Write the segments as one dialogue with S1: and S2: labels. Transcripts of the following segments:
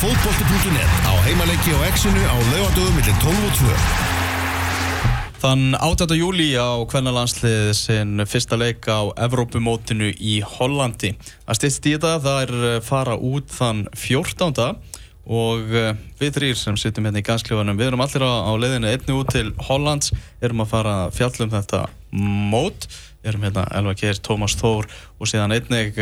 S1: fótbolti.net á heimaleiki og exinu á laugadögum millir 12 og 2.
S2: Þann 8. júli á kvennalandsliðið sinn fyrsta leik á Evrópumótinu í Hollandi. Það styrst í þetta, það er eh, fara út þann 14. og eh, við þrýr sem sittum hérna í gansklifanum, við erum allir á, á leiðinu einni út til Hollands, erum að fara að fjalla um þetta mót, erum hérna Elva Geir, Tómas Þór og síðan einnig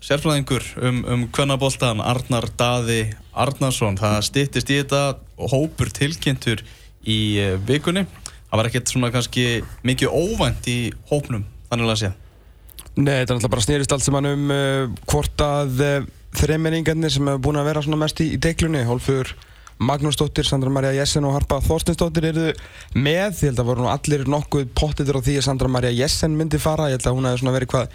S2: eh, sérfræðingur um, um kvennaboltan Arnar Daði Arnarsson. Það styrtist í þetta hópur tilkynntur í eh, vikunni það var ekkert svona kannski mikið óvænt í hópnum, þannig að segja.
S3: Nei, þetta er náttúrulega bara snýrist allt sem hann um uh, hvort að uh, þremmenningarnir sem hefur búin að vera svona mest í, í deglunni, Hólfur Magnúsdóttir, Sandra Maria Jessen og Harpa Þorstinsdóttir eru með, ég held að voru allir nokkuð pottitur á því að Sandra Maria Jessen myndi fara, ég held að hún hefði svona verið hvað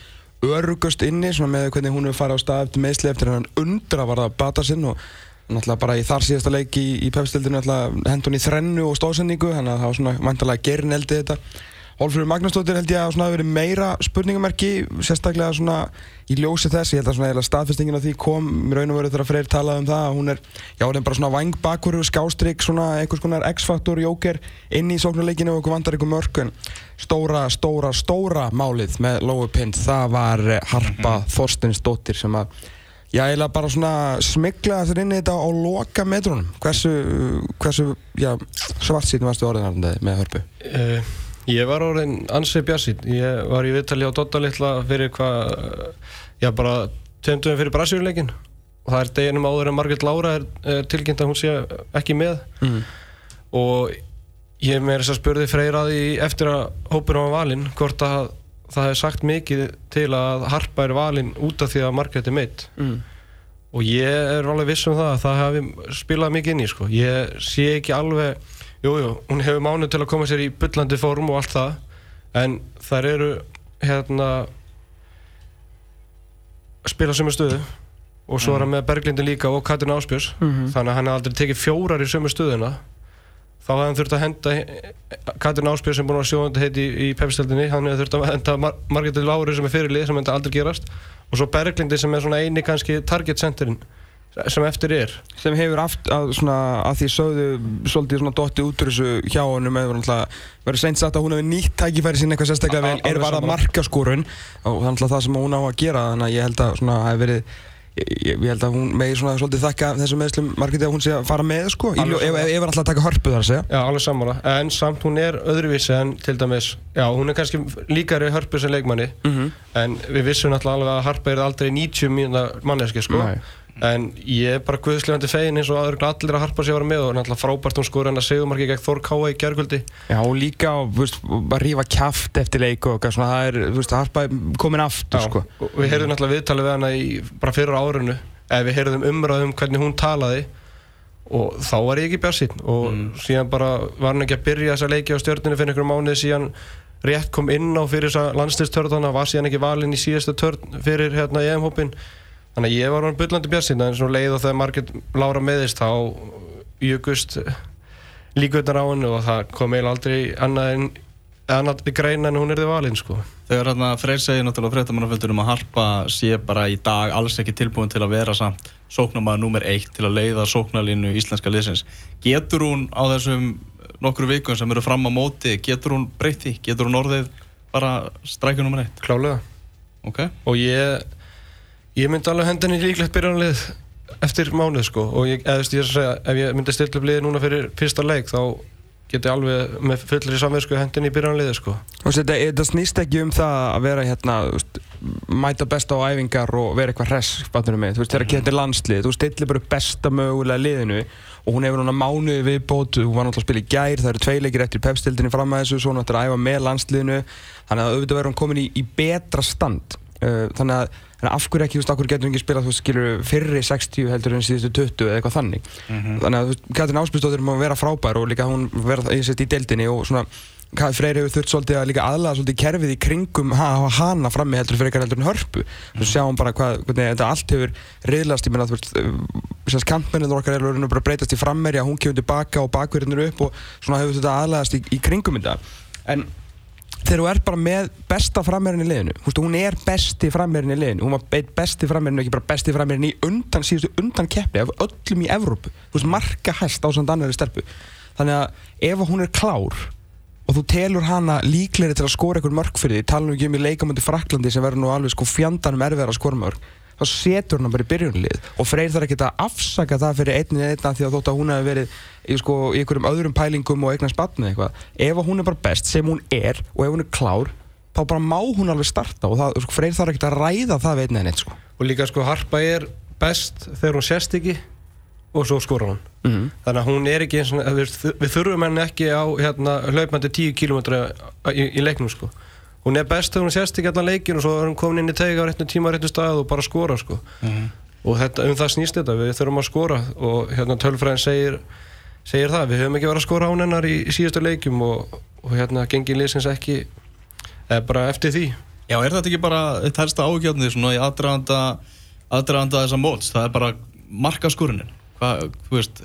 S3: örugust inni, með hvernig hún hefur farið á stað eftir meðsli eftir hann undra var það bata sinn og náttúrulega bara í þar síðasta leik í, í pefstildinu hendur hún í þrennu og stóðsendingu þannig að það var svona vantarlega gerin eldið þetta Hólfrður Magnúsdóttir held ég að það verið meira spurningamerki sérstaklega svona í ljósi þess ég held að svona staðfestingin á því kom mér raun og veru þegar Freyr talaði um það að hún er já hún er bara svona vangbakur skástrygg svona einhvers konar X-faktor jóker inn í sóknuleikinu og okkur vandar ykkur mörkun stóra, stóra, stóra málið með Lói Pind það var Harpa Þorstinsdóttir sem að Já, ég laði bara svona smigla þér inn í þetta á loka metrunum. Hversu, hversu svart síðan varstu orðin með hörpu?
S4: Uh, ég var orðin ansið bjassið. Ég var í viðtali á Dota litla fyrir hvað, já bara tveimtum fyrir Brasíurleikin. Og það er deginum áður en Margrit Lára er, tilkynnt að hún sé ekki með. Mm. Og ég með þess að spurði freyraði eftir að hópur á valinn hvort að það hefði sagt mikið til að Harpa er valinn út af því að Margret er meitt mm. og ég er alveg viss um það að það hefði spilað mikið inn í sko. ég sé ekki alveg jújú, jú, hún hefur mánu til að koma sér í byllandi form og allt það en þær eru hérna spila sömu stöðu og svo mm. er hann með Berglindin líka og Katrin Áspjörs mm -hmm. þannig að hann hefði aldrei tekið fjórar í sömu stöðuna þá hefði hann þurft að henda Katrin Áspjörn sem búin að sjóðandi heiti í, í pepstöldinni, hann hefði þurft að henda Mar Margreði Lári sem er fyrirlið sem hefði aldrei gerast og svo Berglindi sem er svona eini kannski target centerinn sem eftir er
S3: sem hefur aft að, svona, að því sögðu svolítið svona dotti út úr þessu hjá honum eða verið seint sagt að hún hefur nýtt tækifæri sín eitthvað sérstaklega vel er bara markaskorun og þannig að það sem hún á að gera þannig að ég held að það hefur verið Ég, ég held að hún megi svona svolítið þakka þessum meðslum margir að hún sé að fara með sko, ef er alltaf taka hörpu þar að segja.
S4: Já, alveg sammála, en samt hún er öðruvísi en til dæmis, já, hún er kannski líkari hörpu sem leikmanni, mm -hmm. en við vissum alltaf alveg að harpa er aldrei 90 mínuna manneski sko. Nei en ég er bara guðslefandi fegin eins og aður allir að harpa sig að vera með og náttúrulega frábært hún skoður hann að segumarki gegn Þór Káa í gerguldi
S3: Já og líka að rífa kæft eftir leik og svona, það er, þú veist, harpa komin aftur
S4: Já,
S3: sko.
S4: og við heyrðum náttúrulega viðtalið við hana í bara fyrir árunnu eða við heyrðum umræðum hvernig hún talaði og þá var ég ekki björnsinn og mm. síðan bara var hann ekki að byrja þessa leiki á stjórninu fyrir einhverjum mánuði síðan rétt kom inn á fyrir þessa landslistörðana var síðan ekki valinn í síðastu törn fyrir hérna í EM-hópin Þannig að ég var hann byllandi björnsinn en svo leið og þegar margir lára meðist þá jökust líkvöldar á hennu og það kom eiginlega aldrei annað en annað greina en hún er þið valinn sko.
S2: Þegar hérna Freyr segir náttúrulega fréttamannaföldurum að Harpa sé bara í dag alls ekki tilbúin til að vera samt sóknarmæða nummer eitt til að leiða sóknarlínu íslenska liðsins. Getur hún á þessum nokkru vikun sem eru fram á móti, getur hún breytti? Getur hún orðið bara strækja nummer eitt?
S4: Klálega.
S2: Ok.
S4: Og ég Ég myndi alveg hendinni líklegt byrjanlið eftir mánuð sko. Og ég, eða, ég segja, ef ég myndi stilla upp liði núna fyrir fyrsta leik þá get ég alveg með fullri samversku hendinni í byrjanliði sko.
S3: Og þetta, þetta snýst ekki um það að vera hérna, veist, mæta besta á æfingar og vera eitthvað hress, þú mig, þú veist, þegar mm. getur landslið, þú stillir bara besta mögulega liðinu og hún hefur núna mánuði viðbót, hún var náttúrulega að spila í gær, það eru tvei leikir eftir pepstildinni fram að þessu, svo hún ættir að æfa með landsliðinu, þannig að auðvitað verður hún komin í, í betra stand, uh, þannig að Að af hverju ekki, þú veist, af hverju getur hún ekki spilað, þú skilur, fyrri 60 heldur en síðustu 20 eða eitthvað þannig. Mm -hmm. Þannig að, Katrin Áspilsdóttir má vera frábær og líka hún vera, ég sést, í deildinni og svona, Freyr hefur þurft svolítið að líka aðlaða svolítið kerfið í kringum ha, hana frammi heldur fyrir eitthvað heldur en hörpu. Mm. Þú sjáum bara hvað, hvernig þetta allt hefur riðlast, ég menna, þú veist, þess að kampmennir okkar eru bara breytast í frammerja, hún kemur tilbaka og bakverðinur upp og svona hefur þetta aðlaðast í, í kringum þetta. En þegar þú ert bara með besta frammeirinn í liðinu veist, hún er besti frammeirinn í liðinu hún var beitt besti frammeirinn, ekki bara besti frammeirinn í undan, síðustu undan keppni af öllum í Evrópu, þú veist, marka hæst á samt annari stelpu. Þannig að ef hún er klár og þú telur hana líklegri til að skora einhver mörg fyrir því, tala nú ekki um í leikamöndi Fraklandi sem verður nú alveg sko fjandanum erfiðar að skora mörg þá setur hann bara í byrjunlið og Freyr þarf ekki að afsaka það fyrir einni einna því að þótt að hún hefur verið í, sko, í einhverjum öðrum pælingum og eignast batni eitthvað ef hún er bara best sem hún er og ef hún er klár þá bara má hún alveg starta og það, sko, Freyr þarf ekki að ræða það við einni en eitt sko.
S4: og líka sko Harpa er best þegar hún sést ekki og svo skora hún
S3: Mhm.
S4: þannig að hún er ekki eins og við, við þurfum henni ekki á hérna, hlaupandi 10 km í, í leiknum sko hún er best þegar hún sést ekki allan leikin og svo er hún komin inn í teiga á réttu tíma á réttu stað og bara skora sko. Og þetta, um það snýst þetta, við þurfum að skora. Og hérna tölfræðin segir segir það, við höfum ekki verið að skora án hennar í, í síðustu leikum og, og hérna gengið liðsins ekki bara eftir því.
S2: Já, er þetta ekki bara eitt helsta ágjörni svona í aðdraganda þessa móts, það er bara markaskurinin Hva, þú veist,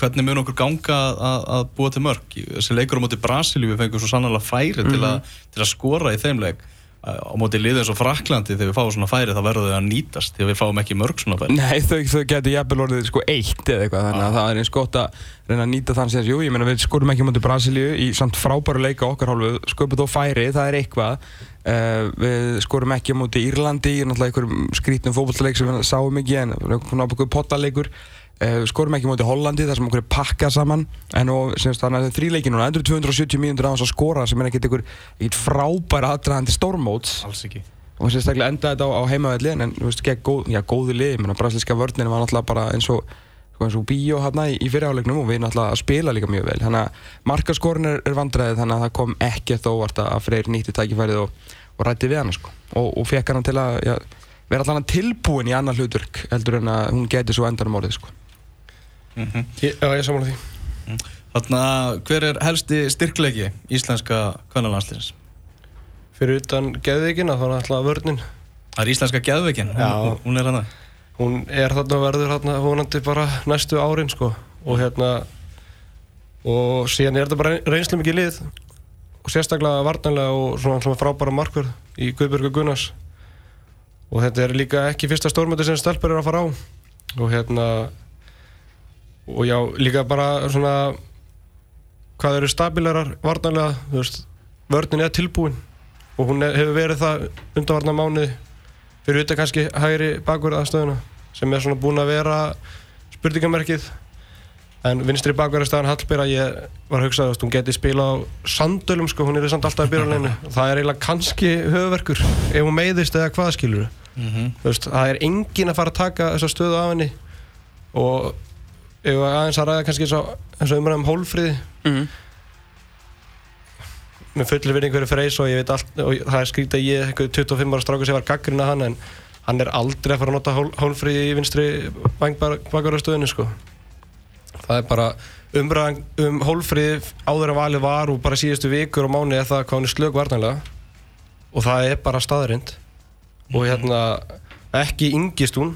S2: hvernig mun okkur ganga að, að búa til mörg þessi leikur á móti Brasilíu við fengum svo sannlega færi til, að, til að skora í þeim leik. Á móti liðið eins og Fraklandi þegar við fáum svona færi þá verður þau að nýtast að við fáum ekki mörg svona færi.
S3: Nei, þau, þau getur jafnvel orðið sko eitt eða eitthvað þannig að það er eins gott að reyna að nýta þann sem jú, ég meina við skorum ekki mútið Brasilíu í samt frábæru leika okkar hálfu sköpum þó færi, það er eitthvað. Uh, við skorum ekki mútið Írlandi í náttúrulega einhverjum skrítnum fókbaltaleik sem við sáum ekki en náttúrulega pottaleikur uh, skorum ekki mútið Hollandi þar sem okkur er pakkað saman en og, semst, þannig að þrýleikin núna, endur 270 mínútur á þess að skora sem er ekkert einhver frábæra aðdraðandi stórmóts
S2: alls ekki
S3: og sérstaklega enda þetta á, á heimavelli en þú veist, gegn góð, já, góðu lið menn brasilíska vörninn var náttúrulega bara eins og sko, eins og bíó hérna í, í fyrirháleiknum og við náttúrulega spila líka mjög vel þannig að markaskorin er, er vandræðið þannig að það kom ekkert óvart að Freyr nýtti tækifærið og, og rætti við hana sko. og, og fekk hana til að já, vera allan tilbúin í annar hlutverk heldur en að hún geti svo endanum orðið sko.
S4: Ég, Já, ég samanlega því.
S2: Þannig að hver er helsti styrkleiki íslenska kvennalandsliðins?
S4: fyrir utan geðveikina þá er alltaf vörnin.
S2: Það er íslenska geðveikin,
S4: Já.
S2: hún, er hana
S4: hún er þarna verður þarna vonandi bara næstu árin sko. Og hérna og síðan er þetta bara reynslu mikið lið. Og sérstaklega varnanlega og svona, svona frábæra markvörð í Guðbjörgu Gunnars. Og þetta er líka ekki fyrsta stórmöndi sem stelpur eru að fara á. Og hérna og já, líka bara svona hvað eru stabilerar varnanlega, þú veist vörnin er tilbúin og hún hefur verið það undanvarna mánuði fyrir utan kannski hægri bakverð aðstöðuna sem er svona búin að vera spurningamerkið. En vinstri bakverðarstæðan Hallbera ég var að hugsa að hún geti spila á sandölum sko, hún er samt alltaf í byrjuleginu það er eiginlega kannski höfverkur ef hún meiðist eða hvað skilur veist, það er engin að fara að taka þessa stöðu af henni og ef aðeins að ræða kannski eins og umræðum hólfriði
S3: mm.
S4: með fullir vinning fyrir Freys og ég veit allt og það er skrítið að ég, einhver 25 ára strákur sem var gaggrinn að hann en hann er aldrei að fara að nota hól, hólfrið í vinstri bakvarastöðinu sko. Það er bara umræðan um hólfrið áður en valið var og bara síðustu vikur og mánu er það hvað hann er slög varnanlega og það er bara staðrind og hérna ekki yngist hún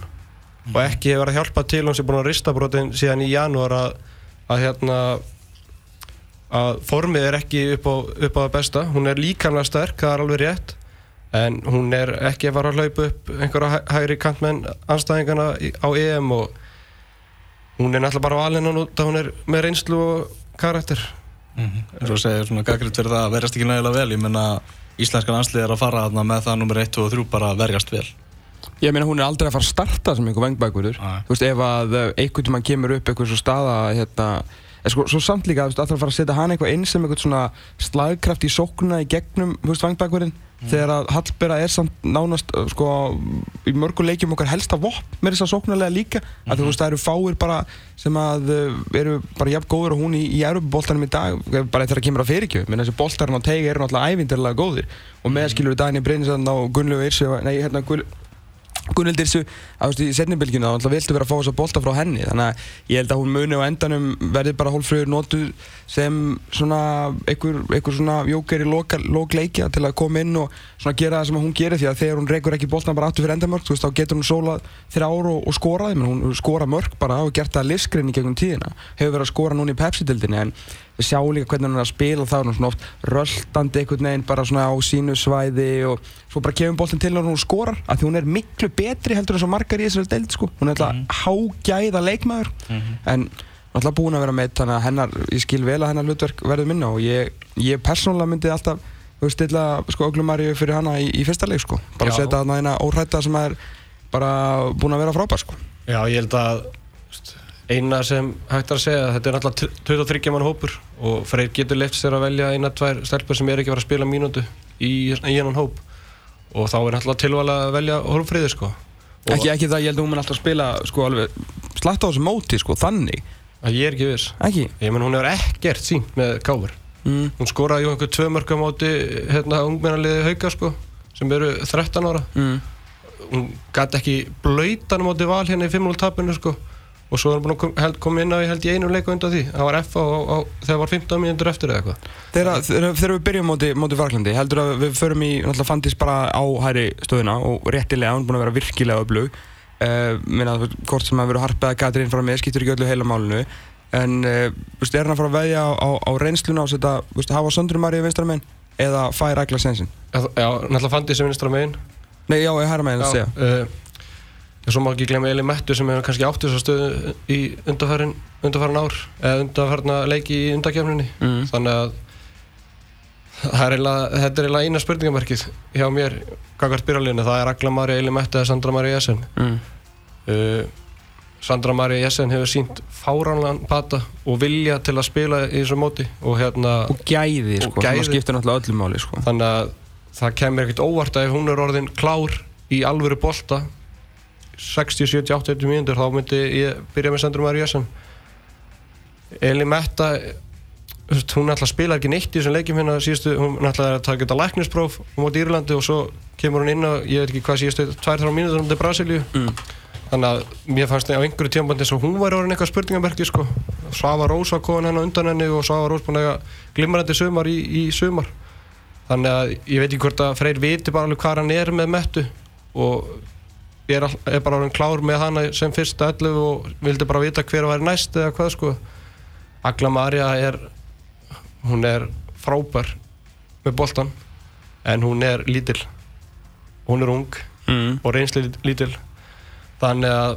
S4: og ekki hefur að hjálpa til hún sem er búin að rista brotin síðan í janúar að, að hérna að formið er ekki upp á, upp á það besta. Hún er líkamlega sterk, það er alveg rétt en hún er ekki að fara að hlaupa upp einhverja hæ- hægri kantmenn anstæðingana í- á EM og hún er náttúrulega bara valinn að nota hún er með reynslu og karakter.
S2: Eins og segir svona gaggriðt fyrir það að verjast ekki nægilega vel. Ég menna íslenska landslið er að fara með það nummer 1, 2 og 3 bara að verjast vel
S3: Ég meina hún er aldrei að fara að starta sem einhver vengbækurður.
S2: Nei.
S3: Þú veist ef að eh, einhvern tímann kemur upp eitthvað svo staða hérna sko, svo samt líka, þú veist, að það fara að setja hann eitthvað inn sem eitthvað svona slagkraft í sóknuna í gegnum, veist, vangbækurinn þegar að Hallbera er samt nánast uh, sko, í mörgu leikjum okkar helsta vopn með þess að sóknarlega líka. Að þú veist, það eru fáir bara sem að uh, eru bara jafn góður og hún í, í Európa-boltanum í dag, bara þegar það kemur að fyrirgjöf. Menn þessi boltarinn á teigi eru náttúrulega ævindarlega góðir. Og með skilur við Dagni Brynnsson og Gunnlegu Irsi nei, hérna, Gull, Gunnildir þessu, að þú veist, í setnibilginu þá viltu vera að fá þess að bolta frá henni. Þannig að ég held að hún muni á endanum verði bara hólfröður notuð sem svona einhver, einhver svona jóker í lókleikja til að koma inn og svona gera það sem hún gerir. Því að þegar hún reykur ekki boltan bara aftur fyrir endamörk, veist, þá getur hún sólað þrjá ára og, og skorað, menn hún skora mörk bara og gert það liskrinni gegnum tíðina. Hefur verið að skora núna í Pepsi-dildinni en við sjáum líka hvernig hann er að spila. Það er svona oft röldandi einhvern veginn bara svona á sínu svæði og svo bara kemur boltin til hann og hún skorar af því hún er miklu betri heldur en svo margar í þessari deild sko hún er alltaf mm -hmm. hágæða leikmaður mm -hmm. en alltaf búin að vera með þannig að hennar, ég skil vel að hennar hlutverk verður minna og ég, ég persónulega myndi alltaf stilla sko Öglumari fyrir hana í, í fyrsta leik sko bara Já. setja hana eina óhrætta sem er bara búin að vera frábær sko
S4: Já, ég held að eina sem hægt er að segja þetta er náttúrulega 23 mann hópur og Freyr getur leift sér að velja eina, tvær stelpur sem er ekki að fara að spila mínútu í einan hóp og þá er náttúrulega tilvæg að velja hólfríði sko.
S3: Ekki, ekki það, ég held að hún mun alltaf spila sko alveg slætt á þessu móti sko, þannig
S4: að Ég er ekki viss
S3: Ekki?
S4: Ég menn hún hefur ekkert sínt með káfur mm. Hún skoraði ju einhver tvö mörgum móti hérna ungmennaliði hauga sko sem eru 13 ára mm. Hún gæti ekki blöytan móti val hérna í 5-0 tapinu sko og svo er hann búin að koma inn á ég held í einu leiku undan því. Það var F á, á þegar það var 15 mínútur eftir eða
S3: eitthvað. Þegar við byrjum móti, móti Varklandi heldur að við förum í náttúrulega fandist bara á hæri stöðuna og réttilega hann búin að vera virkilega öflug. Uh, minna hvort sem að vera harpið að gæta inn frá mig skiptur ekki öllu heila málunu en uh, er hann að fara að veðja á, á, á reynsluna og setja, hafa Söndrum Marið vinstra megin eða færa Ægla Sensin
S4: Já, náttúrulega fandist sem vinstra megin.
S3: Nei, já,
S4: og svo má ekki glemja Eli Mettu sem hefur kannski átt þess að stöðu í undarfærin undarfærin ár eða undarfærna leiki í undakefninni mm. þannig að er eiginlega, þetta er eiginlega eina spurningamarkið hjá mér kakart byrjarleginu, það er Agla Marja, Eli Mettu eða Sandra Marja Jessen mm. uh, Sandra Marja Jessen hefur sínt fáránlan pata og vilja til að spila í þessu móti og hérna
S3: og gæði, sko, það skiptir náttúrulega öllum máli sko.
S4: þannig að það kemur ekkert óvart að ef hún er orðin klár í alvöru bolta 60, 70, 80 mínútur þá myndi ég byrja með Sandrum Ariasson Eli Metta hún að spila ekki neitt í þessum leikjum hérna síðustu, hún ætla að taka þetta læknispróf á Írlandi og svo kemur hún inn á ég veit ekki hvað síðustu, 2-3 mínútur um til Brasilíu mm. þannig að mér fannst það á einhverju tímabandi svo hún væri orðin eitthvað spurningamerki sko. Svafa Rós var komin henn á undan henni og Svafa Rós búin að glimrandi sumar í, í sumar þannig að ég veit ekki hvort að Freyr viti bara alveg hvað hann er með mettu og ég er, er bara orðin klár með hana sem fyrsta öllu og vildi bara vita hver að vera næst eða hvað sko. Agla Marja er hún er frábær með boltan en hún er lítil. Hún er ung mm. og reynsli lítil. Þannig að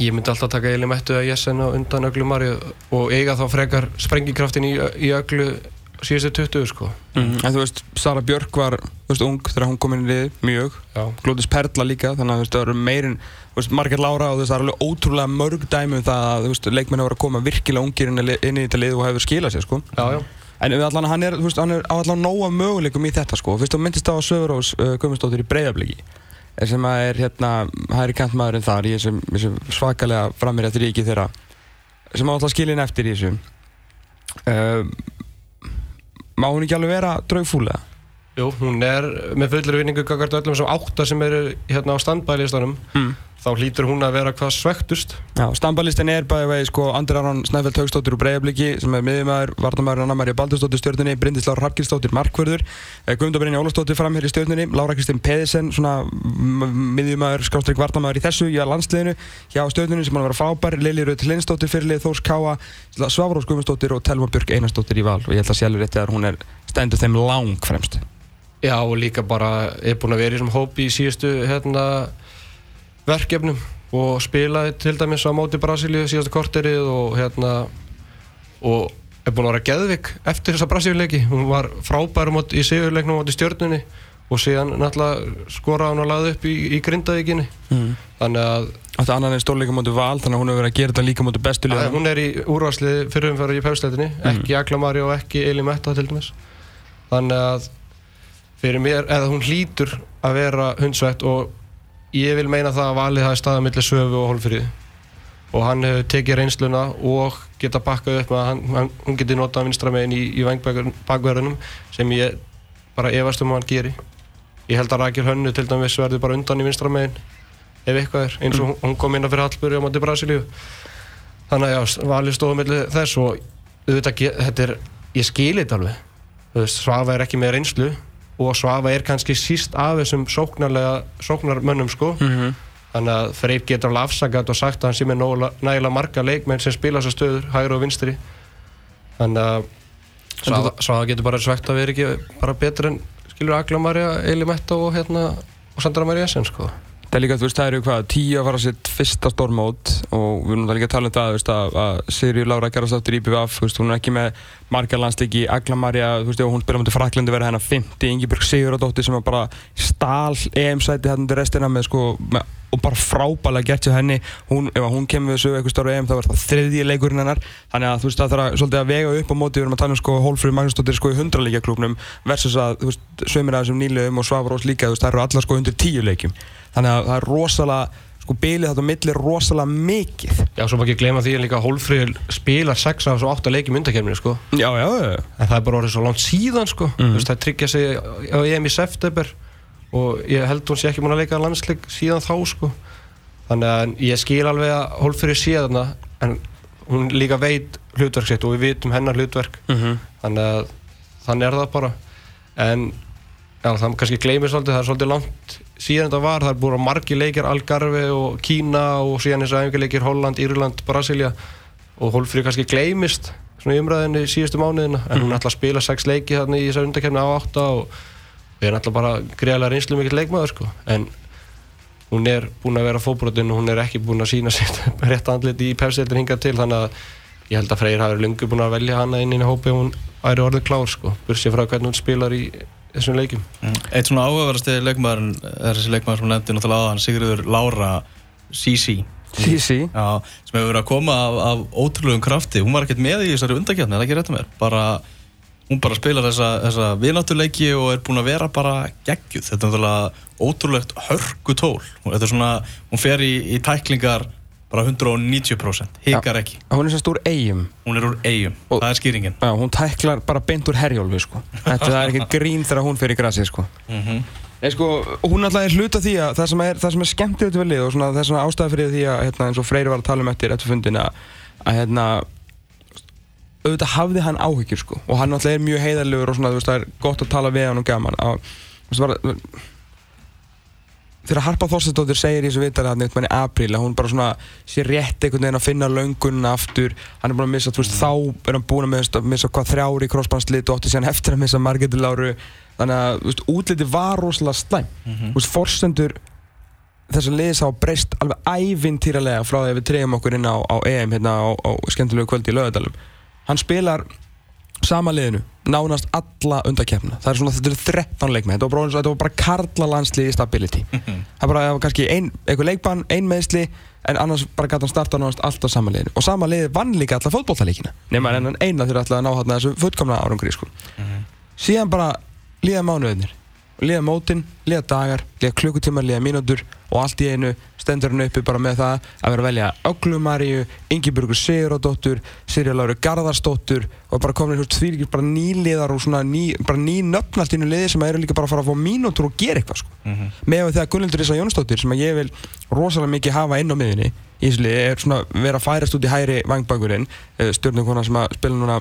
S4: ég myndi alltaf taka Eli Mettu eða Jessen og undan Öglu Marja og eiga þá frekar sprengikraftin í, í Öglu síðustu 20 sko.
S3: Mm, En þú veist, Sara Björk var veist, ung þegar hún kom inn í lið, mjög. Glóðis Perla líka, þannig að það eru meirinn Marget Laura og það er alveg ótrúlega mörg dæmi um það að leikmenn hefur að koma virkilega ungir inn, inn í þetta lið og hefur skilað sér sko.
S4: Já, já.
S3: En allan, hann er, veist, hann er allan nóga möguleikum í þetta sko. Fyrst þú myndist á Söðurós uh, Guðmundsdóttir í Breiðabliki sem er hérna, hægri kantmaðurinn þar í þessum, þessum svakalega framir eftir ríki þeirra sem á alltaf skilin eftir í þessum uh, má hún ekki alveg vera draugfúlega?
S4: Jú, hún er með fullur vinningu kakart öllum sem átta sem eru hérna á standbælistanum mm þá hlýtur hún að vera hvað svektust
S3: Já, stambalistin er bæði vegi sko Andri Aron Snæfell Haugstóttir úr Breiðabliki sem er miðjumæður, Vartamæður Anna Marja Baldurstóttir stjórnunni, Bryndisláður Hafgilstóttir Markvörður eh, Guðmundabrinn Jólafstóttir framhér í stjórnunni Lára Kristinn Pedersen svona miðjumæður, skástrík Vartamæður í þessu í landsliðinu hjá stjórnunni sem hann var frábær Lili Í
S4: Já og líka bara er búin að vera í þessum hópi í síðustu hérna verkefnum og spilaði til dæmis á móti Brasilíu síðastu korterið og hérna og er búin að vera geðvik eftir þessa Brasilíuleiki hún var frábærum í sigurleiknum á stjórnunni og síðan náttúrulega skoraði hún að laða upp í, í grindavíkinni mm. þannig að
S3: Þetta annan er stórleika mútið val þannig að hún hefur verið að gera þetta líka mútið bestu liða
S4: Hún er í úrvarslið fyrirumfæri í pæfsleitinni mm. ekki Akla Mari og ekki Eli Metta til dæmis þannig að fyrir mér, eða hún hlýtur að vera hundsvett og ég vil meina það að valið hafi staðið millir söfu og holfrið og hann hefur tekið reynsluna og geta bakkað upp með að hann, hann, hún geti notað vinstramegin í, í vangbakverðunum sem ég bara efast um að hann geri. Ég held að Rækjur Hönnu til dæmis verður bara undan í vinstramegin ef eitthvað er, eins og hún- hún kom inn að fyrir Hallbjörg á móti Brasilíu. Þannig að já, valið stóðu milli þess og auðvitað, þetta er ég skili þetta alveg. Svafa er ekki með reynslu og Svafa er kannski síst af þessum sóknarmönnum sko.
S3: Mhm.
S4: þannig að Freyr getur alveg afsakat og sagt að hann sé með nægilega marga leikmenn sem spila þessar stöður, hægur og vinstri. Þannig að Svafa, Svafa getur bara svegt að vera ekki bara betur en skilur Agla Marja, Eli Metta og hérna og Sandra Maria Essen sko
S3: Það er líka, þú veist, það eru hvað, tíu að fara sitt fyrsta stórmót og við erum það líka að tala um það, þú veist, að, að Sigri Lára Gerðarsdóttir í BVF, þú veist, hún er ekki með margar landsleiki, Agla Marja, þú veist, hún spila mútið Fraklandi verða hennar 50, Ingeborg Sigurðardóttir sem er bara stál EM-sæti hérna til restina með, sko, með, og bara frábælega gert sér henni, hún, ef hún kemur við sögu eitthvað stóru EM, þá verður það þriðji leikurinn hennar, þannig að, þú veist, það þarf að, svolítið að vega upp á móti, við erum að tala um, sko, Hólfrið Magnúsdóttir, sko, í 100 leikja klubnum versus að, þú veist, sömur að þessum nýlegum og Svavar Rós líka, þú veist, það eru allar, sko, undir 10 leikjum þannig að það er rosalega sko bilið þetta á milli er rosalega mikið
S4: Já, svo má ekki gleyma því að líka Hólfríður spilar 6 af þessu 8 leikjum undakefninu sko
S3: já, já, já.
S4: en það er bara orðið svo langt síðan sko. Þú veist, það tryggja sig á EM í september og ég held hún sé ekki múin að leika landsleik síðan þá sko þannig að ég skil alveg að Hólfríður sé þarna en hún líka veit hlutverk sitt og við vitum hennar hlutverk
S3: Mhm.
S4: þannig að þannig er það bara en já, það kannski gleymir svolítið, það er svolítið langt síðan þetta var, það er búin margi leikir Algarve og Kína og síðan þess að leikir Holland, Írland, Brasilia og Hólfríð kannski gleymist svona í umræðinni síðustu mánuðina en hún ætla að spila sex leiki þarna í þessar undakefni á átta og við erum alltaf bara greiðlega reynslu mikill leikmaður sko. En hún er búin að vera fóbrotinn og hún er ekki búin að sína sitt rétt andlit í pefsildin hingað til þannig að ég held að Freyr hafi lengur búin að velja hana inn í hópi og hún væri orðið klár sko. Bursið frá hvernig hún spilar í þessum leikjum.
S2: Eitt svona áhugaverðasti leikmaður er þessi leikmaður sem nefndi náttúrulega aðan Sigriður Lára Sisi
S3: Sisi
S2: Já, sem hefur verið að koma af, af ótrúlegum krafti. Hún var ekkert með í þessari undakjarni, er það ekki rétt að mér? Bara, hún bara spilar þessa, þessa vináttuleiki og er búin að vera bara geggjuð, þetta er náttúrulega ótrúlegt hörgu tól, þetta er svona hún fer í, í tæklingar bara 190%, hikar ekki.
S3: Hún er sérst úr eigum
S2: hún er úr eigum, það er skýringin.
S3: Já, hún tæklar bara beint úr herjólfi sko. þetta er ekki grín þegar hún fer í grassi sko.
S2: mm
S3: Nei, sko, hún alltaf er hluta því að það sem er, það sem er skemmtilegt við lið og svona, það er svona ástæða fyrir því að hérna, eins og Freyri var að tala um eftir eftir fundina að hérna auðvitað hafði hann áhyggjur sko. Og hann alltaf er mjög heiðarlegur og svona, veist, það er gott að tala við hann og gaman. Að, veist, bara, þegar Harpa Þorstadóttir segir í þessu vitali hann eitthvað í apríl að hún bara svona sé rétt einhvern veginn að finna löngunna aftur hann er búin að missa, þú veist, þá er hann búin að missa, missa hvað þrjári í krossbandslit og ótti síðan eftir að missa Margetur Láru. Þannig að, þú veist, útliti var rosalega slæm þú veist, forsendur þess að liðis hafa breyst alveg ævintýralega frá því að við treyjum okkur inn á, á EM hérna á, á skemmtilegu kvöldi í lögadalum hann spilar sama liðinu, nánast alla undakefna það er svona, þetta eru 13 leikmenn. Þetta var bara, þetta var bara karla landslið í stability. Það er bara, það var kannski ein, einhver leikbann ein meðsli, en annars bara gæti hann starta nánast alltaf sama liðinu, og sama liði vann líka alla fótbollaleikina, nema en hann eina þegar ætlaði að ná hérna þessu fullkomna árangri sko. síðan bara líða mánuðinir líða mótin, líða dagar, líða klukkutímar, líða mínútur og allt í einu stendur hann uppi bara með það að vera að velja Öglumaríu, Ingeborgur Sigurðardóttur, Sirja Láru Garðarsdóttur og bara komin einhvers tvílikir bara nýliðar og svona ný, bara ný nöfn allt í einu liði sem eru líka bara að fara að fá mínútur og gera eitthvað sko.
S2: Mhm.
S3: með að þegar Gunnildur Ísa Jónsdóttir sem að ég vil rosalega mikið hafa inn á miðunni í þessu liði er svona vera að færast út í hæri vangbækurinn stjórnum sem að spila núna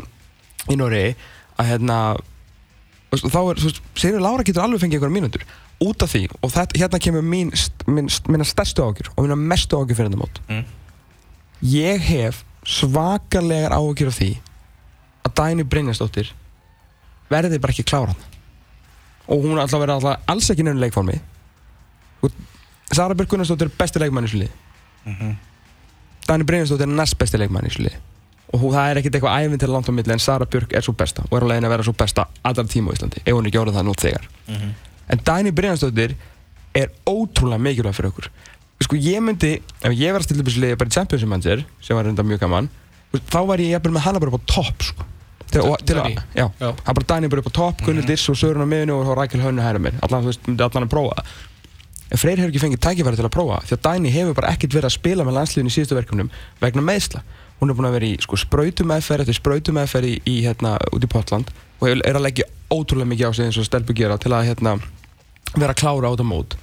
S3: í Noregi að hérna þá er, þú veist, Sigur Lára getur alveg fengið einhverja mínútur út af því og þetta, hérna kemur mín, mín, mín stærstu ágjur og mín mestu ágjur fyrir þetta mót
S2: Mm.
S3: ég hef svakalegar ágjur af því að Dæni Brynjarsdóttir verði bara ekki klára hann og hún er alltaf verið alltaf alls ekki nefnir leikformi og Sara Björk Gunnarsdóttir er besti leikmann í þessu liði
S2: Mhm.
S3: Dæni Brynjarsdóttir er næst besti leikmann í liði og hún, það er ekkert eitthvað æfinn til langt á milli en Sara Björk er svo besta og er alveg að vera svo besta allra tíma á Íslandi ef hún er orðið það nú þegar
S2: Mhm.
S3: En Dæni Brynjarsdóttir er ótrúlega mikilvæg fyrir okkur. Sko ég myndi, ef ég var að stilla upp þessu liði bara í Championship Manager sem var reynda mjög gaman þá var ég jafnvel með hana bara upp á topp sko. til, og, til að, já, hann bara Dæni bara upp á topp Gunnar Diss og Sörun á miðinu og Rækjel Hönnu hæra mér. Allan, þú veist, myndi allan að prófa. En Freyr hefur ekki fengið tækifæri til að prófa því að Dæni hefur bara ekkert verið að spila með landsliðinu í síðustu verkefnum vegna meðsla hún er búin að vera í sko, sprautumeðferð eftir sprautumeðferð í, í hérna, út í Portland og er að leggja ótrúlega mikið á sig eins og Stelbu gera til að hérna, vera að klára á þetta mót.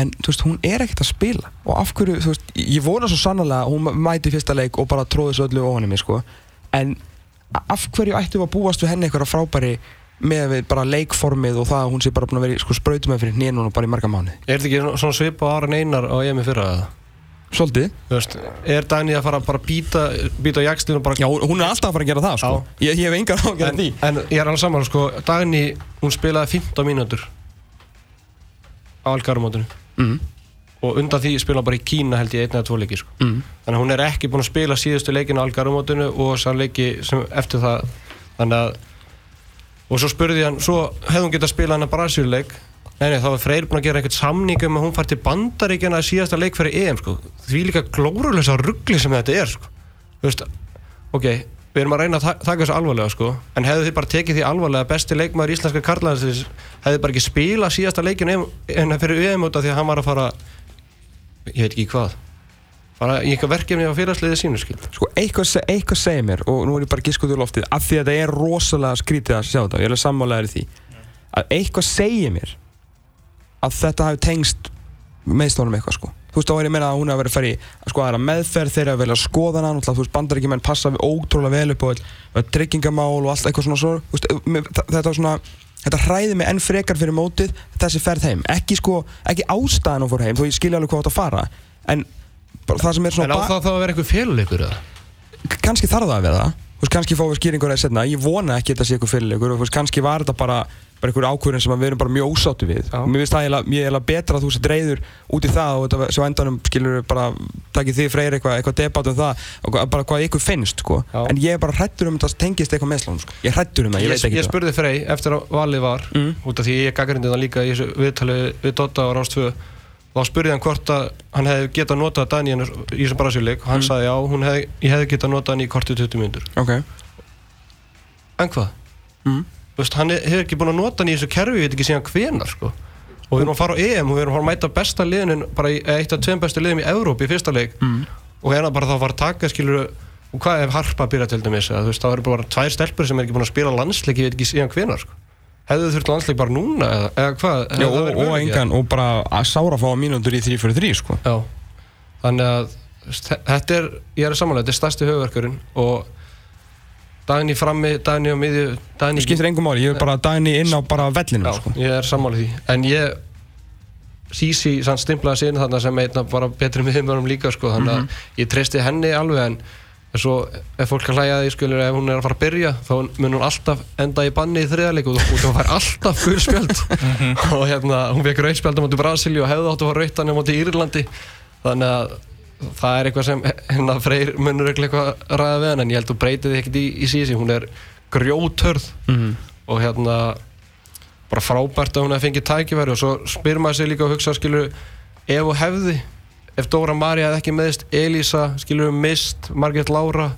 S3: En þú veist, hún er ekkert að spila. Og af hverju, þú veist, ég vona svo sannlega að hún mæti fyrsta leik og bara tróði svo öllu ofan í mig, sko. En af hverju ættum við að búast við henni eitthvað frábæri með við bara leikformið og það að hún sé bara búin að vera sko, sprautum með fyrir hnén og bara í marga mánu
S4: Er þetta ekki svona svipa á Aran Einar á EM í fyrra eða?
S3: Svolítið.
S4: Þú veist, er Dagný að fara að bara býta, býta á jakslinu og bara
S3: Já, hún er alltaf að fara að gera það, sko. Ég, ég hef engar ágjörð
S4: en,
S3: því.
S4: en ég er alveg saman, sko, Dagný, hún spilaði 15 mínútur á Algarumótinu
S3: mm.
S4: og undan því spila hún bara í Kína held ég einn eða tvo leiki, sko.
S3: Mm.
S4: Þannig að hún er ekki búin að spila síðustu leikin á Algarumótinu og sá leiki sem eftir það, þannig að og svo spurði hann, svo hefði hún getað að spila hann að Brasíuleik Nei, þá er Freyr búin að gera eitthvað samning um að hún fær til bandaríkjana að síðasta leik fyrir EM, sko. Því líka glórulösa ruggli sem þetta er, sko. Veist, ok, við erum að reyna að ta- taka þessu alvarlega, sko. En hefðu þið bara tekið því alvarlega besti leikmaður íslenska karlæðins hefðu bara ekki spila síðasta leikin en fyrir EM út af því að hann var að fara, ég veit ekki hvað, fara í eitthvað verkefni á félagsliðið sínu, skil.
S3: Sko, eitthvað, se- eitthvað segir mér og nú er ég bara giskuð úr loftið af því að þetta er rosalega skrítið að sjá þetta ég er alveg sammálaður í því að eitthvað segir mér að þetta hafi tengst meðstónum eitthvað sko þú veist þá er ég að meina að hún hafi verið að fara í að sko aðra meðferð þeirra að velja að skoða náttúrulega, þú veist bandaríkjumenn passa við ótrúlega vel upp á öll tryggingamál og allt eitthvað svona svo veist, þa- þetta var svona þetta hræði mig enn frekar fyrir mótið þessi ferð heim ekki sko ekki ástæðan hún fór heim þó ég skilja alveg hvað átt að fara en bara það sem er
S4: En
S3: svona
S4: á
S3: ba-
S4: það þá að vera eitthvað féluleikur, eða?
S3: kannski þarf það að vera það Þú veist, kannski fáum við skýringur að setna ég vona ekki að þetta sé eitthvað fyrirleikur og þú veist, kannski var þetta bara, bara einhver ákvörðin sem við erum bara mjög ósáttu við
S4: Já.
S3: mér finnst það eiginlega- ég betra að þú sér reyður út í það og þetta svo endanum skilur bara takið þið freyr eitthvað, eitthvað debat um það bara hvað ykkur finnst sko.
S4: Já.
S3: en ég er bara hrættur um að það tengist eitthvað meðslán sko. ég er hrættur um það, ég,
S4: Ég,
S3: veit ekki
S4: ég spurði Frey eftir að valið var
S3: Mm.
S4: Út af því ég gaggrindi það líka í þessu viðtali við Dotta á Rást 2 og þá spurði hann hvort að hann hefði getað notað Dani í þessum brasíuleik og hann
S3: Mm.
S4: sagði já, hefði, ég hefði getað notað hann í kortið 20 minnur
S3: ok,
S4: en hvað?
S3: mm.
S4: Þú Veist, hann hefur ekki búin að nota hann í þessu kerfi ég veit ekki síðan hvenar sko. og við erum að fara á EM og við erum að mæta besta liðin bara í, eitt af tveim bestu liðum í Evróp í fyrsta leik
S3: Mm.
S4: og hérna bara þá að taka skilur og hvað ef Harpa byrja til dæmis að, þú veist, þá eru bara tvær stelpur sem er ekki búin að spila landsleik ég veit ekki síðan hvenar sko. Hefðu þurft landsleik bara núna eða, eða hvað?
S3: Já, og, og engan og bara að sára fá mínútur í 3-4-3 sko.
S4: Já, þannig að þetta er, ég er að samanlega, þetta er stærsti höfverkurinn og daginn í frammi, daginn í á miðju daginn
S3: það skiptir engum máli, ég er bara daginn inn á bara vellinu
S4: Já,
S3: sko.
S4: ég er sammála því. En ég Sisi sann stimplaði inn þarna sem einna bara betri miðjumönnum líka sko, þannig að ég treysti henni alveg en en svo ef fólk að hlæja því skilur ef hún er að fara að byrja þá mun hún alltaf enda í banni í þriðarleik og þú fær alltaf full spjöld. Og hérna hún fekk rauðspjöld á móti Brasilíu og hefði áttu að fara rauðtan á móti Írlandi. Þannig að það er eitthvað sem hérna freyr munur eitthvað að ræða við hann en ég held að þú breytið því ekkert í, í sísi hún er grjótörð
S3: Mhm.
S4: og hérna bara frábært að hún hefði fengið tækifæri. Og svo spyr maður sig líka að hugsa skilur ef og hefði ef Dóra Maria hefði ekki meðist Elísa skilur mist, Margrét Lára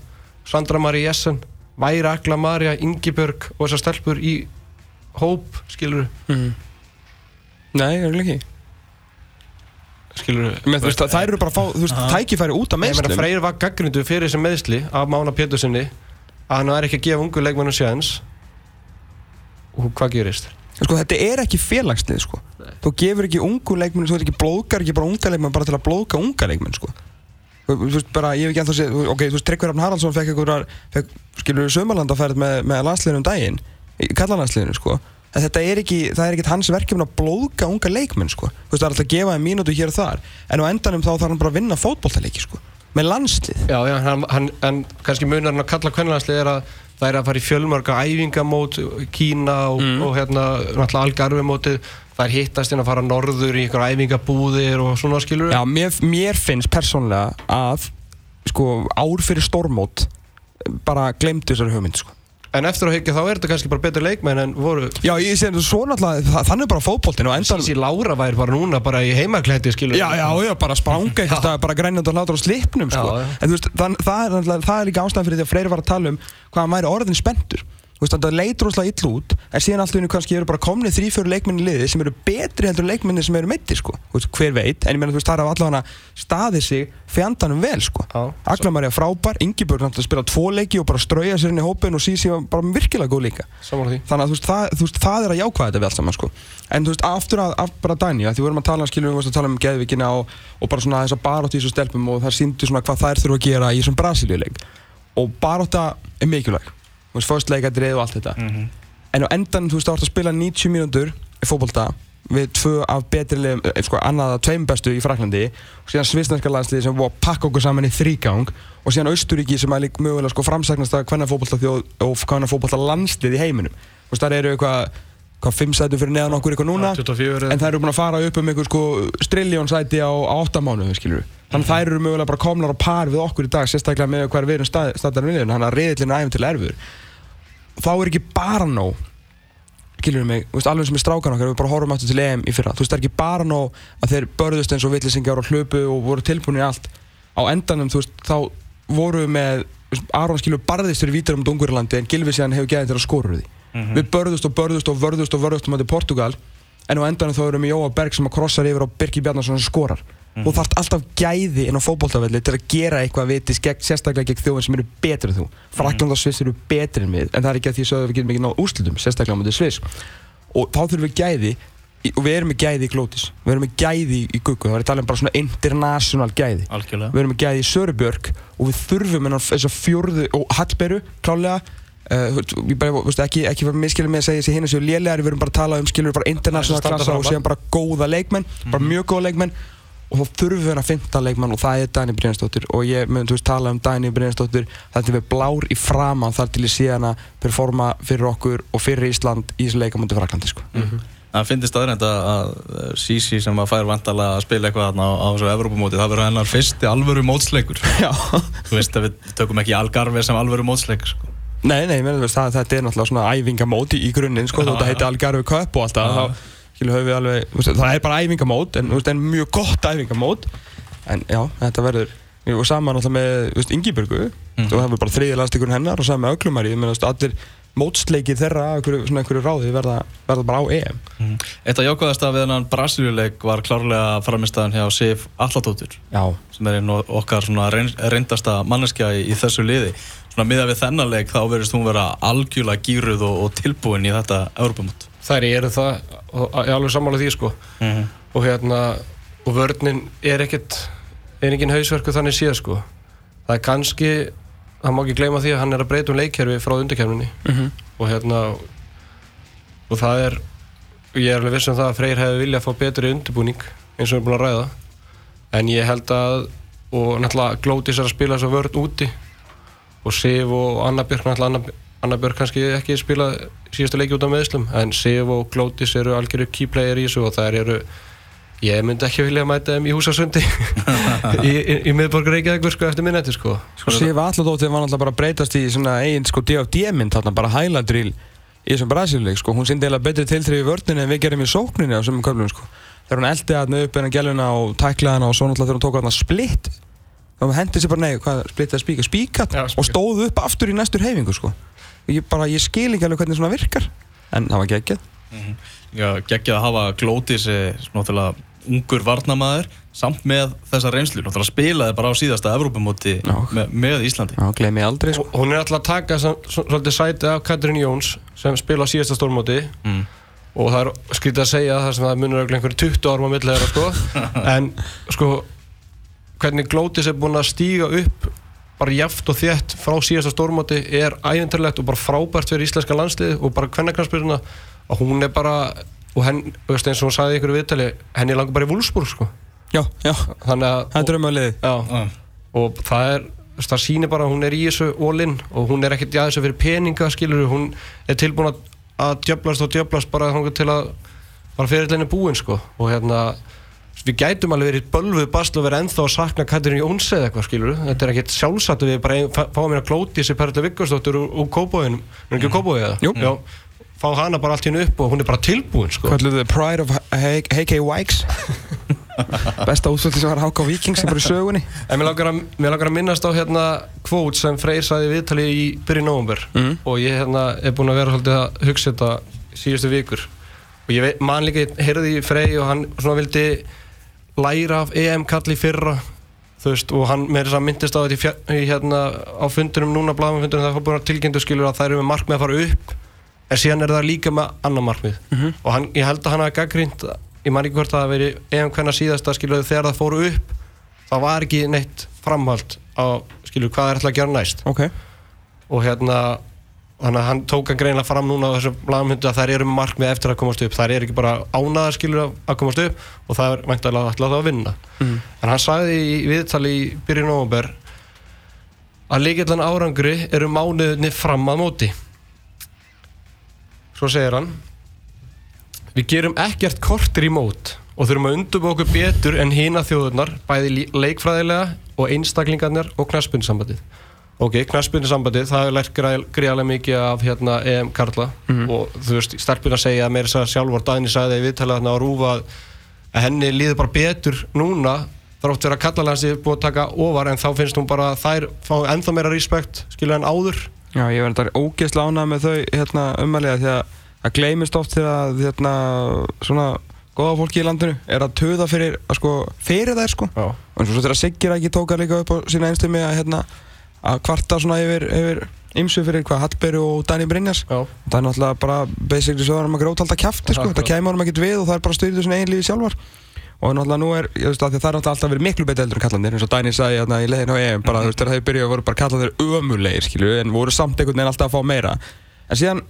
S4: Sandra Maria Jessen væri Agla Maria, Ingibjörg og þessar stelpur í hóp skilur
S3: Mhm. Nei, ég er ekki.
S4: Skilur
S3: Menn, þú veist, það, það eru bara að fá þú veist, tækifæri út af
S4: Ég meina
S3: meðslum
S4: Freyr var gaggrindu fyrir þessi meðsli af Mána Pétursinni að hann var ekki að gefa ungu leikmennum séðans og hvað gerist?
S3: Sko, þetta er ekki félagslið sko. þú gefur ekki ungu leikmenn þú ert ekki bara unga leikmenn bara til að blóðga unga leikmenn sko. þú, þú veist bara, ég hef ekki ennþá séð ok, þú veist, Tryggvar Rafn Haraldsson fekk einhverjar fekk, skilur sömarlandaferð með, með landsliðinu um daginn kallanlandsliðinu sko. en þetta er ekki, það er ekki hans verkefni að blóðga unga leikmenn sko. þú veist, það er alltaf að gefa þeim mínútu hér og þar en á endanum þá þarf hann bara að vinna fótboltaleiki sko. með landslið
S4: Já, já, hann, hann, en kannski munarinn að kalla kvennalandslið er að það er að fara í fjölmörga æfingamót Kína og, og hérna náttúrulega algarfumótið það er hittast inn að fara norður í ykkur æfingabúðir og svona skilur
S3: Já, mér, mér finnst persónlega að sko, ár fyrir stórmót bara glemdu þessari hugmynd sko.
S4: En eftir að hyggja þá er þetta kannski bara betri leikmenn en voru
S3: Já, ég sé svo náttúrulega, þannig bara fótboltinn og endan
S4: Sísi Lára væri bara núna bara í heimaklæti skilur
S3: Já, já, já, bara spranga eitthvað, bara grænjandi og hlátur á slipnum, sko.
S4: Já, já.
S3: En þú veist, það, það, er, það er líka ástæðan fyrir því að Freyr var að tala um hvað hann væri orðin spenntur. Veist, þetta leitur óslega ill út en síðan allt í hennu kannski eru bara komnið þrý fjóru leikminni liði sem eru betri heldur leikminni sem eru meittir sko. Hver veit, en ég meina þú veist það er af allavega staðið sig fjandanum vel sko. Aglamarja frábær, náttúrulega spila tvo leiki og bara strauja sér inn í hópin og síðan síðan bara virkilega góð líka þannig að þú veist, það, þú veist, það er að jákvæða þetta við allt saman sko. en þú veist, aftur að, af bara Dani því við vorum að tala, varst að tala um geðvikina og, og bara svona þessa barátt í þessu stelpum og það sýndu svona hvað þær þurfa að gera í þessum Brasilíuleik og barátta er mikilvæg veist, först leikadrið og allt þetta. En á endan, þú veist, það vart að spila 90 mínútur í fótbolta við tvö af betri liðum, eh, sko, annað af tveim bestu í Fraklandi og síðan svisnarska landsliði sem var að pakka okkur saman í þrýgang og síðan Austuríki sem er líka mögulega sko framsæknast að hvernig fótbolta þjóð og hvernig fótbolta landslið í heiminum. Þú veist, það eru eitthvað hvað fimm sætum fyrir neðan okkur eitthvað núna
S4: 24
S3: en það eru búin að fara upp um einhver sko strilljón sæti á, á 8 mánuðu skilur þannig að þær eru mögulega bara komnar á par við okkur í dag sérstaklega með hver við erum stað, staðar við þannig að reyðlinn er æfum til erfur þá er ekki bara nóg. Skilur mig, veist, alveg sem er strákan okkar við bara horfum aftur til EM í fyrra. Þú veist, það er ekki bara nóg að þeir börðust eins og villisingar og hlupu og voru tilbúin í allt. Á endanum, þú veist, þá voru við með Aron skilur barðist fyrir vítar um Dungurlandi en Gilvi síðan hefur geðið til að skora því. Við börðust og börðust og vörðust og vörðust um þetta Portugal en á endanum þá erum við Jóa Berg sem að krossar yfir á Birki Bjarnason sem skorar og þarf alltaf gæði inn á fótboltavelli til að gera eitthvað vitis gegn, sérstaklega gegn þjóðin sem eru betri en þú. Frakland og Sviss eru betri en við en það er ekki að því að við getum ekki náð úrslutum sérstaklega mútið Sviss. Og þá þurfum við gæði í- og við erum með gæði í Glótis við erum með gæði í Guggu það var að tala um bara svona international gæði.
S2: Algjörlega.
S3: við erum með gæði í Sörubjörg og við þurfum þennan þess að fjórðu og Hallberu klálega Uh, þú ég bara, veist, ekki, ekki var miskilið með að segja þessi hinn séu lélegar, við erum bara að tala um skilur bara international klassa og síðan bara góða leikmenn, bara mjög góða leikmenn við að finna leikmann og það er Dani Brynjarsdóttir og ég mun þú veist tala um Dani Brynjarsdóttir það til við blár í framann þar til ég sé hana performa fyrir okkur og fyrir Ísland í þessu leikamundi Fraklandi sko.
S2: Það finnst aðreint að Sisi sem að fær vantarlega að spila eitthvað á, á þessu Evrópumóti, það verður hennar fyrsti alvöru mótsleikur. Þú veist að við tökum ekki Algarve sem alvöru mótsleikur. Sko.
S3: Nei, nei, menn, það, þetta er náttúrulega svona æfingamót í, grunninn sko, þetta heitir Algarve Cup og allt alveg, það er bara æfingamót en, en mjög gott æfingamót en já, þetta verður og saman náttúrulega með veist, Ingibjörgu
S2: Mhm.
S3: og það er bara þriði landstíkurinn hennar og saman með Öglumari, ég veist, allir mótsleikið þeirra, svona einhverju ráði verða, verða bara á EM
S2: Eitt af jákvæðasta við hennan Brasilíuleik var klárlega framistæðan hjá Sif Alladóttur
S3: Já,
S2: sem er einn okkar reyndasta manneskja í, í þessu liði. Svona miðað við þennan leik þá verðist hún vera algjörlega gýruð og, og tilbúin í þetta Evrópumót.
S4: Þær eru það og ég er alveg sammála því sko. Og hérna og vörninn er ekkert er engin hausverku þannig séð sko. Það er kannski það má ekki gleyma því að hann er að breyta um leikkerfi frá undirkefninni
S3: Mhm.
S4: og hérna og það er ég er alveg viss um það að Freyr hefði viljað fá betri undirbúning eins og við erum búin að ræða. En ég held að og náttúrulega Glótis er að spila þess að vörn úti. Og Sif og Anna Björk náttúrulega Anna, Anna Björk kannski ekki spila síðustu leiki út á meðslum en Sif og Glótis eru algjöru key player í þessu og það eru ég myndi ekki vilja mæta þeim í húsasundi í, í, í miðborgar Reykjavík sko eftir minnætti sko.
S3: Sko Sif Alladóttir var náttúrulega bara að breytast í svona eigin sko DFD-mynd þarna bara reel í þessum Brasilíuleik sko, hún sýndi eiginlega betri tilþrif í vörninni en við gerum í sókninni á þessum köflum sko. Þegar hún eldi þarna upp en að gæluna og tæklaði hana og svo náttúrulega þegar hún tók þarna splitt þá hendi sér bara nei, hvað, splitt eða spíka? Spíkat
S4: Já,
S3: og
S4: spíkat.
S3: stóð upp aftur í næstur heifingu sko ég bara, ég skil ekki alveg hvernig svona virkar. En það var geggjað.
S2: Já, geggjað að hafa Glótis náttúrulega ungur varnamaður samt með þessa reynslu, náttúrulega spilaði bara á síðasta Evrópumóti
S3: Já.
S2: með, með Íslandi.
S3: já, gleymi ég aldrei sko.
S4: Hún er alltaf að taka svolítið sæti af Katrín Jóns sem spila á síðasta stórmóti.
S2: Mm.
S4: og það er skrítið að segja það sem það munur örugglega einhverju 20 árum á milli þeirra sko. En sko hvernig Glótis er búin að stíga upp bara jaft og þétt frá síðasta stórmóti er æventurlegt og bara frábært fyrir íslenska landslið og bara kvennakransbyrjuna og hún er bara og henn, eins og hún sagði í einhverju viðtali henni langar bara í Wolfsburg sko.
S3: Já, já,
S4: þannig að
S3: það er
S2: Ah.
S4: og það er það sýnir bara að hún er í þessu all-in og hún er ekkert í þessu fyrir peninga skilur hún er tilbúin að, að djöblast og djöblast bara til að bara fyrirlinni búin sko. Og hérna við gætum alveg verið bölvuð basl og verið ennþá að sakna Katrín Jóns eða eitthvað skilur þetta er ekkert sjálfsagt að við bara ein- fá- fáum hérna glóti þessi Perla Viggarsdóttur úr, úr Kópóinu er ekki Kópóið eða?
S3: Jú.
S4: Já, fá hana bara allt hérna upp og hún er bara tilbúin sko.
S3: Hvað er the pride of HK Wikes? Besta útsvöldi sem var Háka Víkings sem bara í sögunni.
S4: En mér langar, að, mér langar að minnast á hérna kvót sem Freyr saði í viðtali í byrju nóvumber
S3: Mhm.
S4: og ég hérna er búinn að vera að hugsa þetta síðustu vikur. Og ég man líka, heyrði í Frey og hann svona vildi læra af EM kall í fyrra þú veist, og hann með þess að myndist á þetta í, í hérna á fundunum núna, blaðumfundunum, það er að tilgjöndu skilur að þær eru með markmið að fara upp en síðan er það líka með annar markmið. Og hann, ég held að hann hafi gaggrínt ég man ekki hvort að það verið EM hvenna síðasta skilur þegar það fóru upp það var ekki neitt framhald á skilur hvað er alltaf að gera næst.
S3: Ok.
S4: Og hérna þannig að hann tók hann greinlega fram núna á þessu blaðmyndu að þær eru með markmið eftir að komast upp. Þær eru ekki bara ánaðar skilur að- að komast upp og það er væntalega alltaf að vinna.
S3: Mm.
S4: en hann sagði í viðtali í byrjun november að leikillan árangri eru mánuðinni fram að móti. Svo segir hann við gerum ekkert kortir í mót og þurfum að undurbúa okkur betur en hina þjóðurnar bæði leikfræðilega og einstaklingarnir og knaspunnsambandið ok, knaspunnsambandið, það er lært gríðarlega mikið af hérna EM Karla. Og þú veist, stelpun að segja að þess að sjálfur Dani sagði í viðtalið þarna á Rúfa að að henni líður bara betur núna þrátt vera að kallalansi búið að taka ofar en þá finnst hún bara að þær fá ennþá meira respekt skilja en áður.
S3: Já, ég verði þetta ógeðslega ánægð með þau hérna, umælega því að það gleymist oft þegar að hérna, svona góða fólki í landinu er að töða fyrir, að, sko, fyrir þær sko. Og svo þegar Siggir ekki tóka líka upp á sína einstumi að, hérna, að kvarta svona yfir, yfir ymsu fyrir hvað Hallberg og Dani Brynjas það er náttúrulega bara basically svo að grótalda kjafti sko.
S4: Akkurat.
S3: það kæmur hann ekkert við og það er bara styrðið svona eigin lífi sjálfar. Og náttúrulega nú er, ég veist að að það er náttúrulega alltaf verið miklu betur eldur en kallandir eins og Dani sagði hérna í leiðin á EM bara þú veist þegar þau byrjuðu voru bara kallandir ömulegir skilju en voru samt einhvern veginn alltaf að fá meira. En síðan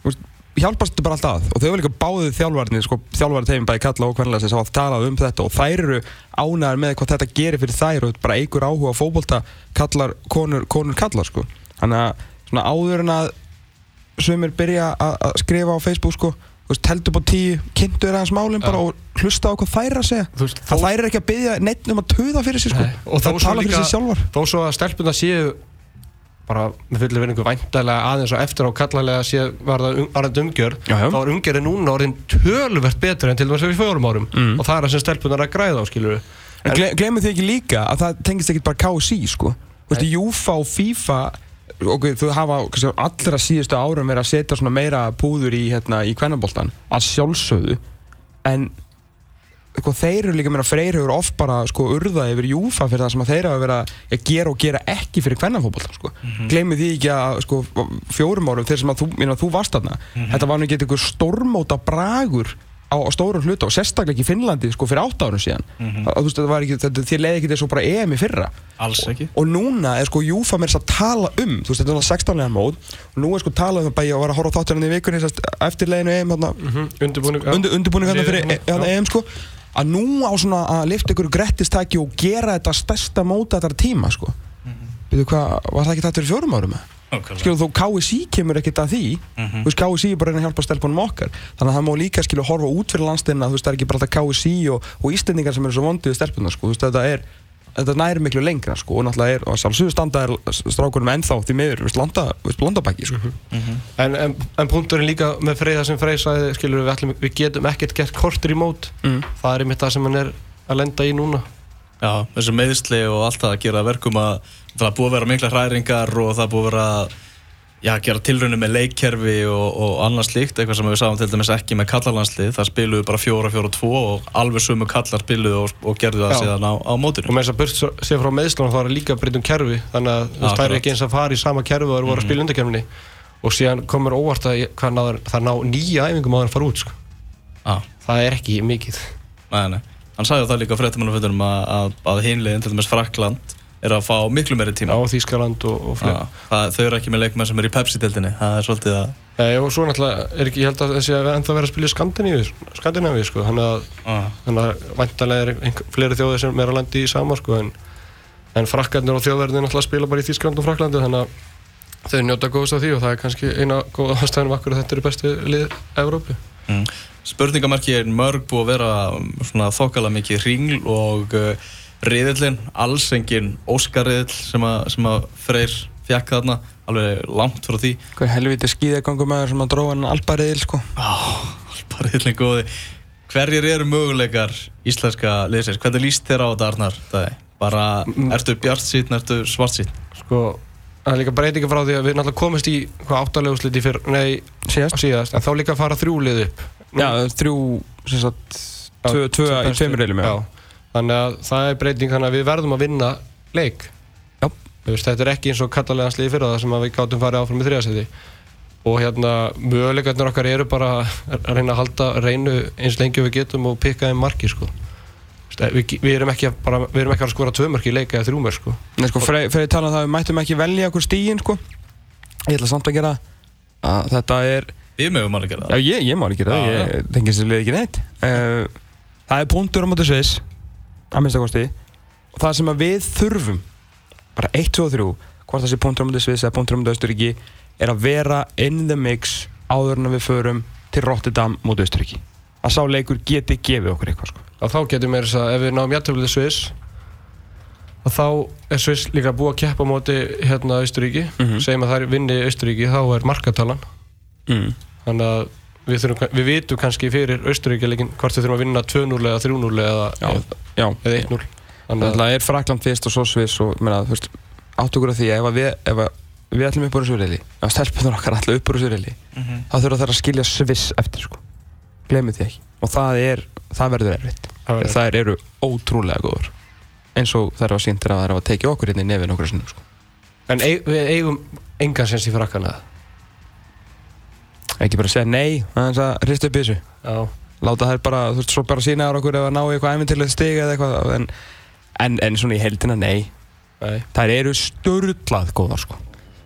S3: þú veist, hjálpast bara alltaf að. Og þau hefur líka báðið þjálfarnir sko þjálfarið þeim bæði kalla og hvernig sem hafa talað um þetta og þær eru ánæðar með hvað þetta gerir fyrir þær og bara eigur áhuga á fótbolta kallar konur, konur kallar sko. Þannig að svona áður en að sumir byrja að skrifa á Facebook sko þú veist, teldu upp á tíu, kynntu þér aðeins málinn bara
S4: Já.
S3: og hlusta á hvað þær að segja.
S4: Veist,
S3: að
S4: þó-
S3: þær eru ekki að byggja neitt um að töða fyrir sig sko.
S4: Og
S3: það tala fyrir sig sjálfar.
S4: þó svo að stelpuna séu bara með fullir verðingu væntalega aðeins og eftir á kallalega sé var það um, þetta umgjörð þá er umgjörðin núna orðin töluvert betur en til dæmis fyrir fjórum árum.
S3: Mm.
S4: og það er það sem stelpunar að græða á skilur
S3: En gle glemur þið ekki líka að það tengist ekki bara KSI sko? Þú veist, Júfa og FIFA ok, þú hafa kannski, allra síðustu árum verið að setja svona meira púður í, hérna, í kvennaboltan að sjálfsögðu. En sko, þeir eru líka meira freyr hefur oft bara sko urða yfir Júfa fyrir það sem að þeir hafa verið að að gera og gera ekki fyrir kvennafótboltan sko. Mm glemur því ekki að sko, fjórum árum þegar sem að þú, minna, þú varst þarna. Þetta var nú ekki eitthvað stormóta bragur á, á stórum hluta og sérstaklega ekki í Finnlandi sko fyrir átt árum síðan. Mm þú veist þetta var ekki, þetta, þér leiði ekki þessu bara EM í fyrra.
S2: Alls ekki.
S3: Og núna er sko Júfa mér að tala um þú veist þetta er náttúrulega 16 legar mót og nú er sko talað um bara ég var að horfa á þátturinn í vikunni eftir leginu EM hérna,
S4: undirbúning
S3: undir, undirbúning hérna fyrir. EM sko að nú á svona að lifta ykkur grettistæki og gera þetta stærsta móta þetta tíma sko Veitu hvað, var það ekki þetta fyrir fjórum árum? eða? Skilur þó KSI kemur ekkert að því Þú veist, KSI er bara reyna að hjálpa stelpunum okkar Þannig að það má líka skilur horfa út fyrir landstinna Þú veist, það er ekki bara alltaf KSI og, og Íslendingar sem eru svo vondið stelpunar sko. Þú veist, þetta er Þetta næri miklu lengra sko, og náttúrulega er, og sjálfsögðu standa er strákunum ennþá því miður, þú veist, landa, þú veist, landabæki sko.
S4: en, en, en punkturinn líka með Freyða sem Freyð sagði skilur við, ætlum, við getum ekkert gert kortur í mót
S3: Mm.
S4: það er einmitt það sem hann er að lenda í núna
S2: Já, þessu meðsli og allt það að gera verkum að það búið að vera mikla hræringar og það búið að vera já, að gera tilraunir með leikkerfi og, og annað slíkt, eitthvað sem við sáum til dæmis ekki með kallarlandslið, það spiluðu bara fjóra, fjóra, tvo og alveg sömu kallar spiluðu og, og gerðu það
S4: Já.
S2: síðan á, á
S4: og
S2: mótinu
S4: með þess að burt svo- sé frá meðslunum þá er það líka breytum kerfi. Þannig að það er ekki eins að fara í sama kerfi og það voru að spila undarkerfinni og síðan komur óvart að náður, það ná nýja æfingum á þann fara út sko.
S2: Já,
S4: það er ekki mikið.
S2: Nei, nei. Hann sagði það líka á fréttamannaföndunum að, að, að hinlegin, til dæmis Frakland, er að fá miklu meiri tíma.
S4: Á Þýskaland og, og
S2: Já,
S4: fleira
S2: þau eru ekki með leikmenn sem eru í Pepsi-dildinni það er svolítið að
S4: e, og svo náttúrulega er ekki, ég held að þessi að ennþá vera að spila í Skandinavíu Skandinavíu sko, þannig að, væntalega er fleiri þjóðir sem er að landi í sama sko, en, en frakkarnir og þjóðverðin náttúrulega spila bara í Þýskaland og Fraklandi þannig að þau njóta góðast af því og það er kannski eina góða ástæðanum akkur að þetta eru bestu lið Evrópu.
S2: Mm. Spurningamarki er mörg búið að vera svona þokkala mikið hringl og uh, riðillin, alls engin Óskariðill sem, að- sem að Freyr fjekk þarna, alveg langt frá því
S3: Hvað helviti skíðagangum maður sem að dróða hann albariðil sko
S2: Á, bara riðillin góði Hverjir eru möguleikar íslenska liðsins? Hvernig líst þér á þetta Arnar? Dæði? Bara, ertu bjart síðan, ertu svart síðan?
S4: Sko, það er líka breytinga frá því að við náttúrulega komist í hvað áttalegu sliti fyrr, nei,
S3: Síðast?
S4: síðast, en þá líka að fara þrjúlið upp.
S3: Já, þrjú, sem sagt, tvö, tvö í tveimur reilum, já.
S4: Þannig að það er breyting, þannig að við verðum að vinna leik.
S3: Já.
S4: Þetta er ekki eins og kallalegans fyrir það sem að við gátum farið áfram í þriðasæti. Og hérna, möguleikarnir okkar eru bara að reyna að halda reynu eins lengi og við getum og pikka þeim marki, sko. Veist, Við, við, erum ekki að bara, við erum ekki að skora tvö mörk í leika eða þrjú mörk, sko.
S3: Nei, sko, Freyr Freyr talaði um það að við mættum ekki velja okkur stígin, sko. Ég ætla samt að gera að þetta er,
S2: Við mögum alveg gera
S3: já,
S2: það.
S3: ég, ég má ekki gera það,
S2: Já,
S3: ég tengist þessi leið ekki neitt. Uh, það er punktur á móti Sviss, að minnsta kosti, og það sem við þurfum, bara 1, 2 og 3, hvort það sé móti Sviss eða móti Östuríki, er að vera in the mix áður en við förum til Rotterdam móti Östuríki. Að sá leikur geti gefið okkur eitthvað, sko.
S4: að þá getum við þess að ef við náum jættöflið Sviss að þá er Sviss líka búið að keppa á móti hérna Austuríki
S3: Mhm.
S4: segjum að það er vinni Austuríki þá er markatalan
S3: Mm.
S4: þannig að við, þurfum, við vitum kannski fyrir Austuríki hvort við þurfum að vinna 2-0 eða 3-0 eða,
S3: Já, já.
S4: eða 1-0 þannig að
S3: Það er Frakland fyrst og svo Sviss og meina, þú veist, áttu okkur að því að ef að við, ef að við ætlum upp úr þessu reyli ef stelpunar okkar ætlum upp úr þessu reyli
S2: Mhm.
S3: þá þurfa þær að skilja Sviss eftir sko. glemir því ekki og það er, það verður erfitt
S4: Það
S3: þær eru ótrúlega góður eins og þær var síntir að þær hafa tekið okkur inn í nefin okkur sinnum sko.
S4: en eig, við eigum engan sens í frakkana
S3: ekki bara segja nei aðeins að hrista upp í þessu
S4: já
S3: láta þær bara, þú veist, svo bara sína ára okkur ef að ná eitthvað æfintilegt stig eða eitthvað en, en, en svona í heldina nei
S4: nei.
S3: þær eru sturglað góðar sko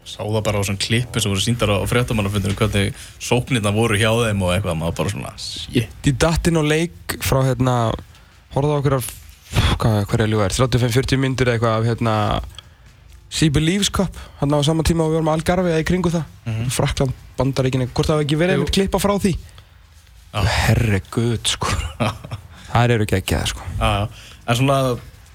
S2: Sá það bara á svona klippu sem voru síndar á fréttamannafundinu hvernig sóknirna voru hjá þeim og eitthvað, maður bara svona, shit.
S3: Ég datt inn á leik frá hérna horfði á okkur af hvað, hvað er er, 35-40 myndir eitthvað af hérna Sea Believes Cup hann á sama tíma og við vorum Algarve eða í kringu það
S2: Mhm.
S3: Frakland, Bandaríkinni, hvort það hafi ekki verið einmitt klippa frá því
S2: Já.
S3: herre guð sko það eru ekki ekki það sko
S2: já. En svona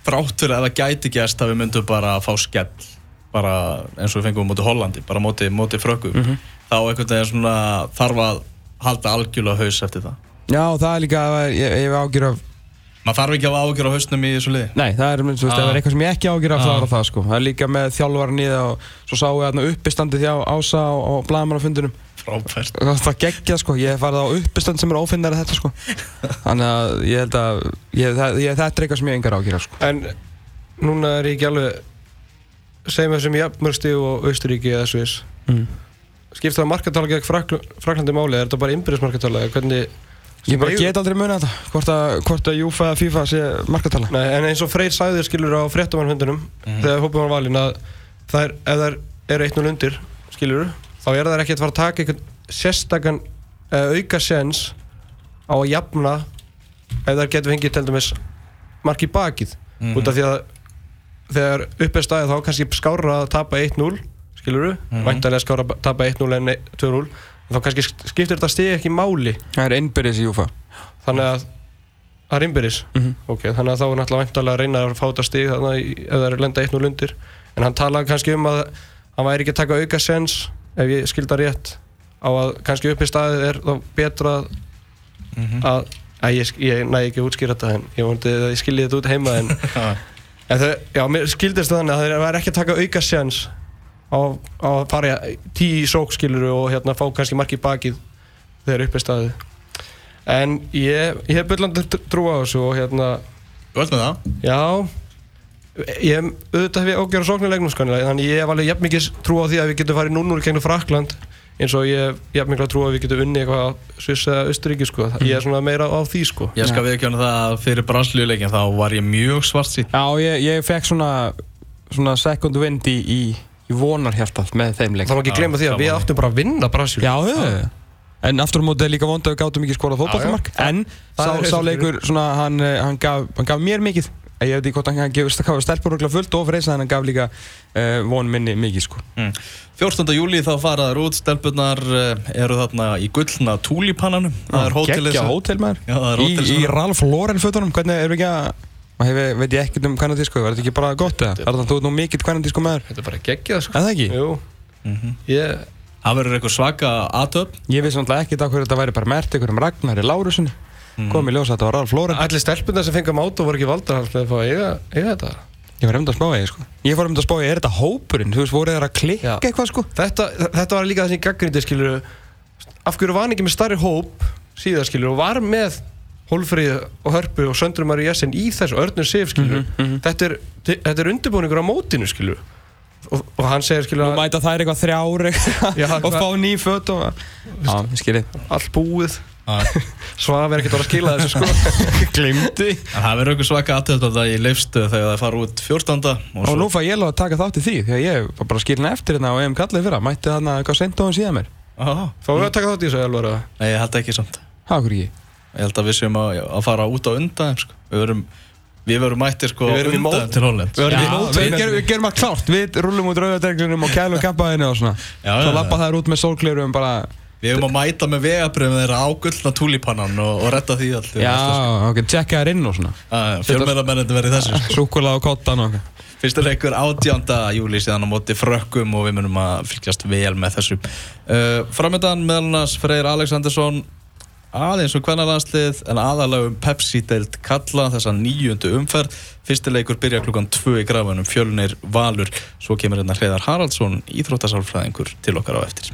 S2: þrátt fyrir að það gæti gæst að við myndum bara að fá skell bara eins og við fengum móti Hollandi bara á móti, móti frökkum
S3: Mhm.
S2: þá einhvern veginn svona þarf að halda algjörlega haus eftir það
S3: já það er líka, ég, ég hef ágjur af
S2: maður þarf ekki að hafa ágjör á hausnum í þessu liði.
S3: Nei það er, þú veist, ef það er eitthvað sem ég ekki ágjur af
S2: Já.
S3: það er það sko. Það er líka með þjálfvaran í það og svo sáum við þarna uppistandið hjá Ása á, á blagamannafundunum
S2: frábært.
S3: Það geggja sko, ég hef farið á uppistand sem er ófinnari þetta sko. Þannig að ég held að ég, það, ég, þetta er eitthvað sem ég engar ágjur af sko.
S4: En núna er ég ekki alveg segjum við sem jafnmörgsti og Austuríki eða Sviss.
S3: Mm.
S4: skipta það markatala gegn Frakl Fraklandi máli? Er þetta bara innbyrðismarkatala hvernig
S3: ég bara get aldrei muna þetta hvort að, hvort að Júfa eða FIFA sé markatala
S4: Nei, en eins og Freyr sagði þér skilur á fréttamannfundunum
S2: Mhm.
S4: þegar hópum var valinn að það er, ef það eru 1-0 undir skilur þá er það ekki að fara að taka einhvern sérstakann auka sens á að jafna ef það getur fengið til dæmis mark í bakið
S2: Mhm.
S4: út af því að þegar upp er staðið þá kannski skára að tapa 1-0 skilur
S2: Mhm.
S4: væntanlega skára að tapa 1-0 en 2-0 þá kannski skiptir þetta stið ekki máli.
S3: Það er einbyrðis í Júfa.
S4: Þannig að það er innbyrðis.
S3: Mhm.
S4: ok, þannig að þá er náttúrulega væntalega að reyna að fá þetta í- ef það er lenda 1-0 undir. En hann talaði kannski um að hann væri ekki að taka auka sens ef ég skilda rétt. Á að kannski upp í staðið er þá betra að,
S2: Mhm.
S4: að, að ég, ég næ ekki að útskýra þetta en ég vondi að ég skilji þetta út heima en, en þau, já, mér skildist það þannig að það væri ekki að taka auka sens að fara í tíu sók skiluru og hérna fá kannski mark í bakið þegar upp í staðið en ég, ég hef byllandi trú á þessu og hérna
S2: Þú veist með það?
S4: Já Ég hef auðvitað hef ég ágjör á sóknulegnum sko, þannig ég hef alveg jafn mikið trú á því að við getum farið 0-0 í gegnum Frakland eins og ég hef jafn mikið trú á að við getum unni eitthvað á Sviss eða Östuríki sko. ég er svona meira á því sko.
S2: Ég skal viðkjöna það að fyrir Brasilíuleikin þá var ég mjög svart sín
S3: já ég, ég fekk svona svona second wind í, í, í vonarhjartað með þeim leik
S4: Það má ekki
S2: Já,
S4: glemma því að við áttum bara að vinna Brasil
S3: já, já. En aftur á móti er líka vond að við gátum ekki skorað fótballtamark
S4: Já, já.
S3: En sá, sá leikur, svona, hann, eh, hann, gaf, hann gaf mér mikið Ég veit ekki hvort hann gefur stelpur okkur fullt og freysa En hann gaf líka uh, von minni mikið sko.
S2: Mm. 14. júli þá faraður út stelpunar eru þarna í gullna túlípananum það er hótelið
S3: Gekkja hótel maður
S2: Já, það er
S3: Í,
S2: hótel
S3: í
S2: sem
S3: Ralph Lauren fötunum Hvernig erum við ekki að maður hefur, veit ég ekkert um kanadísku, var þetta ekki bara gott eða? Það er þannig að þú ert nú mikill kanadísku maður
S4: Þetta er bara geggjað sko.
S3: Er það ekki?
S4: Jú,
S2: Mhm.
S4: ég,
S2: það verður eitthvað svaka aðtöp
S3: Ég vissi náttúrulega ekkert á hverju þetta væri bara mert einhverjum Ragnari Lárussoni komið í ljós að þetta var Ralf Lauren
S4: Allir stelpuna sem fengið mátu voru ekki valdar að fá að eiga, eiga þetta
S3: Ég var hefndi að spá í, sko Ég fór hefndi að spá í, er þetta hópurinn? Þú veist, voru þeir að klikka eitthvað, sko?
S4: þetta, þetta var líka þessi gaggrindi skilur af hverju var hann ekki með starri hóp síðan skilur og var með Hólfrið og Hörpu og Söndrum Ari Jessen í þessu örnur sif skilur þetta er, þetta er undirbúningur á mótinu skilur og, og hann segir skilur
S3: Nú mæta þær eitthvað þrjár eitthvað
S4: Já,
S3: og fá ný föt og ég
S4: allt búið.
S2: Já.
S4: Svaf er ekkert að skila þessu sko.
S3: Glimti
S2: En það verður eitthvað svaka aðtöld að það í leifstu þegar það fara út 14. Og,
S3: Og
S2: svo,
S3: nú fæ ég alveg að taka þátt í því Því að ég var bara skilin eftir hérna og ég hef kallið fyrra. Mætti þarna eitthvað sent á hann síðan mér.
S4: Við að taka þátt í þessu eða?
S2: Nei, ég held ekki samt.
S3: Ha, okkur ekki
S2: Ég held að við séum að, að fara út á undan sko. Við verum Við verum mættir sko
S4: Við verum
S2: undan til Holland
S4: Við verum í mót-
S3: við, gerum, gerum að klárt Við rúlum út rauðadreglinum og kælum kampaðinu og svona
S2: Já,
S3: Svo lappa þær út með sólklirum bara
S2: Við höfum að mæta með vegabröðum þeirra á gullna túlipannan og, og retta því allt
S3: Já, ok, tjekka þær inn og svona
S2: Fjölmennamennandi verið þessu sko.
S3: Súkulega á kottan og
S2: Fyrstu leikur 18. júli síðan á móti frökkum og við munum að fylgjast vel með þessu uh, Framöndan meðal aðeins um hvernarlandslið en aðalega um Pepsi-deild kalla þessa nýjundu umferð. Fyrsti leikur byrja klukkan 2 í grafunum fjölnir Valur. Svo kemur hérna Hreiðar Haraldsson íþróttasálfræðingur til okkar á eftir